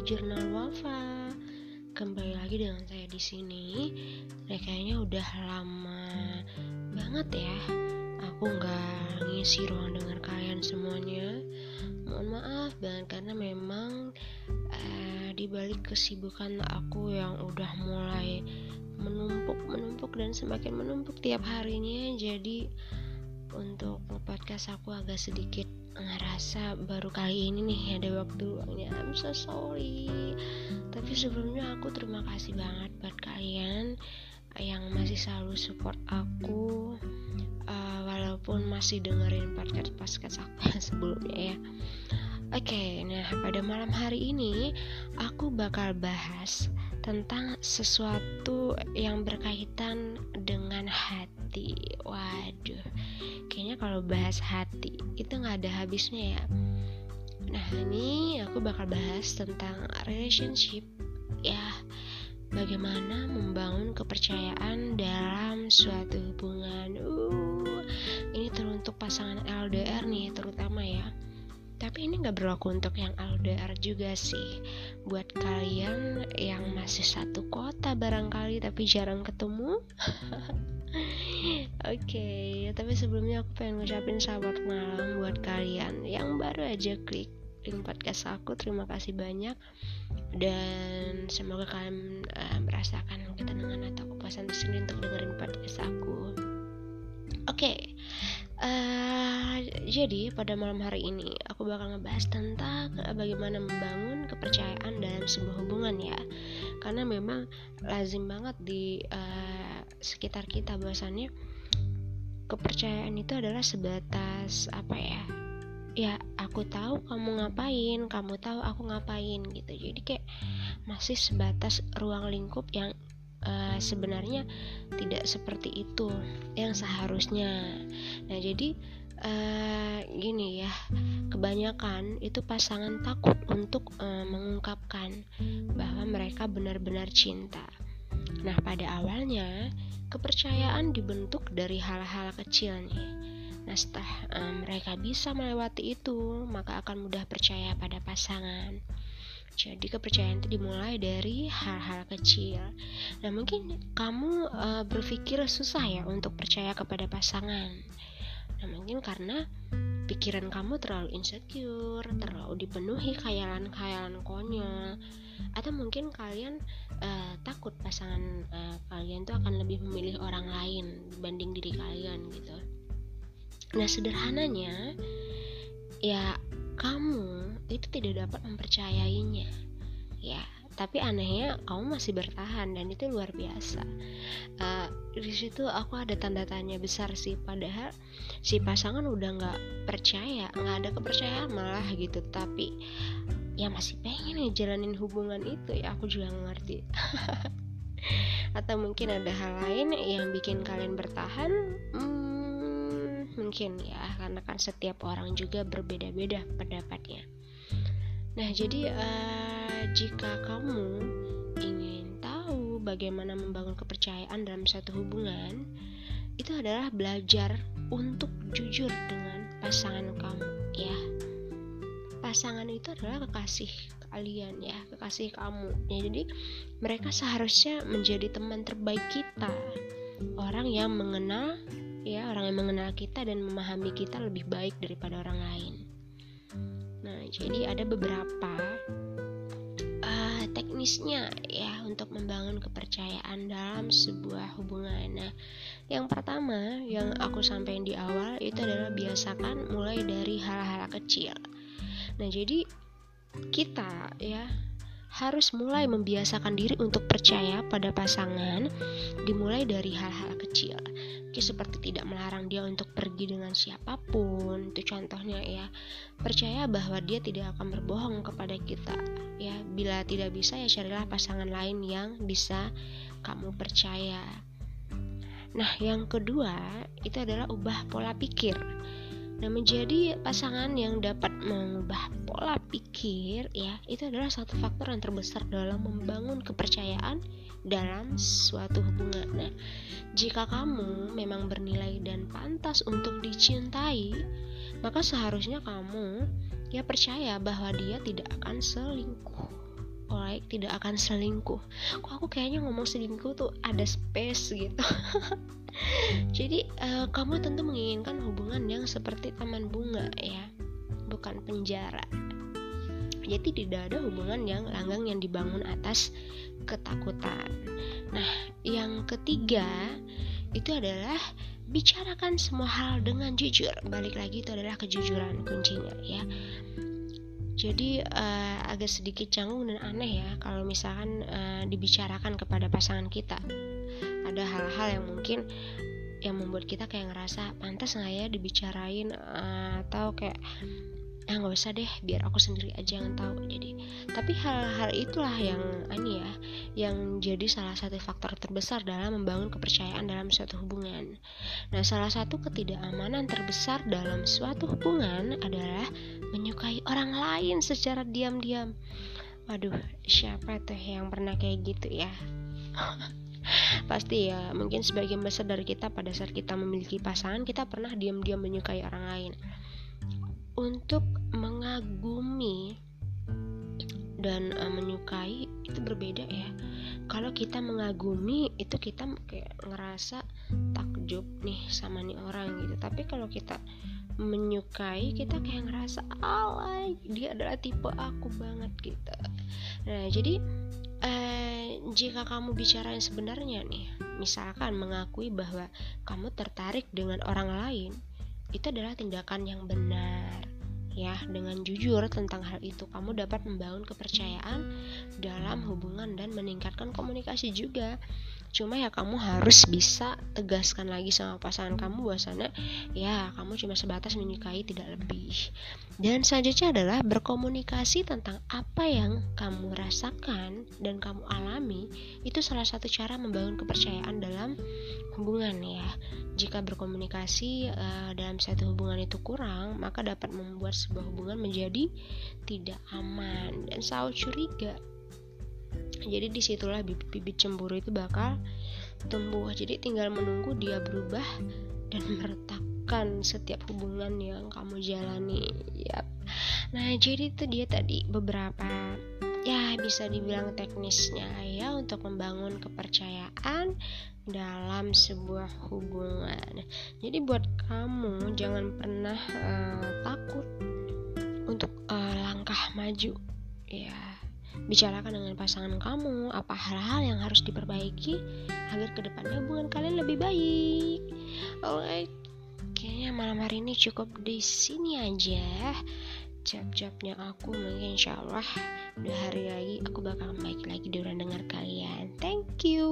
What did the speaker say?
Jurnal Wafa. Kembali lagi dengan saya di sini. Kayaknya udah lama banget ya. Aku nggak ngisi ruang dengar kalian semuanya. Mohon maaf banget karena memang uh, di balik kesibukan aku yang udah mulai menumpuk menumpuk dan semakin menumpuk tiap harinya. Jadi untuk podcast aku agak sedikit ngerasa baru kali ini nih ada waktu luangnya. I'm so sorry. Tapi sebelumnya aku terima kasih banget buat kalian yang masih selalu support aku uh, walaupun masih dengerin podcast podcast aku sebelumnya ya. Oke, okay, nah pada malam hari ini aku bakal bahas tentang sesuatu yang berkaitan dengan hati. Waduh, kayaknya kalau bahas hati itu nggak ada habisnya ya. Nah ini aku bakal bahas tentang relationship ya bagaimana membangun kepercayaan dalam suatu hubungan. Uh, ini teruntuk pasangan LDR nih terutama ya tapi ini nggak berlaku untuk yang LDR juga sih buat kalian yang masih satu kota barangkali tapi jarang ketemu Oke, okay, tapi sebelumnya aku pengen ngucapin selamat malam buat kalian yang baru aja klik link podcast aku. Terima kasih banyak dan semoga kalian uh, merasakan ketenangan atau kepuasan tersendiri untuk dengerin podcast aku. Oke, okay, Uh, jadi pada malam hari ini aku bakal ngebahas tentang bagaimana membangun kepercayaan dalam sebuah hubungan ya. Karena memang lazim banget di uh, sekitar kita bahwasannya kepercayaan itu adalah sebatas apa ya ya aku tahu kamu ngapain kamu tahu aku ngapain gitu. Jadi kayak masih sebatas ruang lingkup yang uh, sebenarnya tidak seperti itu yang seharusnya. Nah, jadi uh, gini ya, kebanyakan itu pasangan takut untuk uh, mengungkapkan bahwa mereka benar-benar cinta. Nah, pada awalnya kepercayaan dibentuk dari hal-hal kecil nih. Nah, setelah uh, mereka bisa melewati itu, maka akan mudah percaya pada pasangan. Jadi kepercayaan itu dimulai dari hal-hal kecil. Nah mungkin kamu uh, berpikir susah ya untuk percaya kepada pasangan. Nah mungkin karena pikiran kamu terlalu insecure, terlalu dipenuhi khayalan-khayalan konyol, atau mungkin kalian uh, takut pasangan uh, kalian tuh akan lebih memilih orang lain dibanding diri kalian gitu. Nah sederhananya ya kamu itu tidak dapat mempercayainya. Ya tapi anehnya kamu masih bertahan dan itu luar biasa. Uh, di situ aku ada tanda tanya besar sih padahal si pasangan udah nggak percaya nggak ada kepercayaan malah gitu. Tapi ya masih pengen nih jalanin hubungan itu ya aku juga ngerti. Atau mungkin ada hal lain yang bikin kalian bertahan mungkin ya karena kan setiap orang juga berbeda-beda pendapatnya. Nah jadi uh, jika kamu ingin tahu bagaimana membangun kepercayaan dalam satu hubungan itu adalah belajar untuk jujur dengan pasangan kamu ya. Pasangan itu adalah kekasih kalian ya kekasih kamu. Ya jadi mereka seharusnya menjadi teman terbaik kita. Orang yang mengenal ya orang yang mengenal kita dan memahami kita lebih baik daripada orang lain. Nah jadi ada beberapa uh, teknisnya ya untuk membangun kepercayaan dalam sebuah hubungan. Nah yang pertama yang aku sampaikan di awal itu adalah biasakan mulai dari hal-hal kecil. Nah jadi kita ya harus mulai membiasakan diri untuk percaya pada pasangan dimulai dari hal-hal kecil Oke, seperti tidak melarang dia untuk pergi dengan siapa pun. Itu contohnya ya. Percaya bahwa dia tidak akan berbohong kepada kita ya. Bila tidak bisa ya carilah pasangan lain yang bisa kamu percaya. Nah yang kedua itu adalah ubah pola pikir Nah, menjadi pasangan yang dapat mengubah pola pikir ya, itu adalah satu faktor yang terbesar dalam membangun kepercayaan dalam suatu hubungan. Nah, jika kamu memang bernilai dan pantas untuk dicintai, maka seharusnya kamu ya percaya bahwa dia tidak akan selingkuh. Like tidak akan selingkuh. Kok aku kayaknya ngomong selingkuh tuh ada space gitu. Jadi uh, kamu tentu menginginkan hubungan yang seperti taman bunga ya bukan penjara. Jadi tidak ada hubungan yang langgang yang dibangun atas ketakutan. Nah yang ketiga itu adalah bicarakan semua hal dengan jujur. Balik lagi itu adalah kejujuran kuncinya ya jadi uh, agak sedikit canggung dan aneh ya kalau misalkan uh, dibicarakan kepada pasangan kita. Ada hal-hal yang mungkin yang membuat kita kayak ngerasa pantas nggak ya dibicarain uh, atau kayak ya nggak usah deh biar aku sendiri aja yang tahu. Jadi tapi hal-hal itulah yang ini ya yang jadi salah satu faktor terbesar dalam membangun kepercayaan dalam suatu hubungan. Nah salah satu ketidakamanan terbesar dalam suatu hubungan adalah menyukai orang lain secara diam-diam. Waduh siapa tuh yang pernah kayak gitu ya? Pasti ya mungkin sebagian besar dari kita pada saat kita memiliki pasangan kita pernah diam-diam menyukai orang lain. Untuk mengagumi dan uh, menyukai itu berbeda ya. Kalau kita mengagumi itu kita kayak ngerasa takjub nih sama nih orang gitu. Tapi kalau kita menyukai kita kayak ngerasa alay dia adalah tipe aku banget gitu. Nah jadi eh, jika kamu bicara yang sebenarnya nih misalkan mengakui bahwa kamu tertarik dengan orang lain itu adalah tindakan yang benar ya dengan jujur tentang hal itu kamu dapat membangun kepercayaan dalam hubungan dan meningkatkan komunikasi juga. Cuma ya kamu harus bisa tegaskan lagi sama pasangan kamu bahwasannya ya kamu cuma sebatas menyukai tidak lebih. Dan selanjutnya adalah berkomunikasi tentang apa yang kamu rasakan dan kamu alami itu salah satu cara membangun kepercayaan dalam hubungan ya jika berkomunikasi uh, dalam satu hubungan itu kurang maka dapat membuat sebuah hubungan menjadi tidak aman dan selalu curiga. Jadi di situlah bibit-bibit cemburu itu bakal tumbuh. Jadi tinggal menunggu dia berubah dan meretakkan setiap hubungan yang kamu jalani. Yap. Nah jadi itu dia tadi beberapa ya bisa dibilang teknisnya ya untuk membangun kepercayaan dalam sebuah hubungan. Jadi buat kamu jangan pernah uh, takut untuk uh, langkah maju ya Bicarakan dengan pasangan kamu apa hal-hal yang harus diperbaiki agar ke depannya hubungan kalian lebih baik. Alright, kayaknya malam hari ini cukup di sini aja. Jab-jabnya aku mungkin insya Allah dua hari lagi aku bakal baik lagi dengan dengar kalian. Thank you.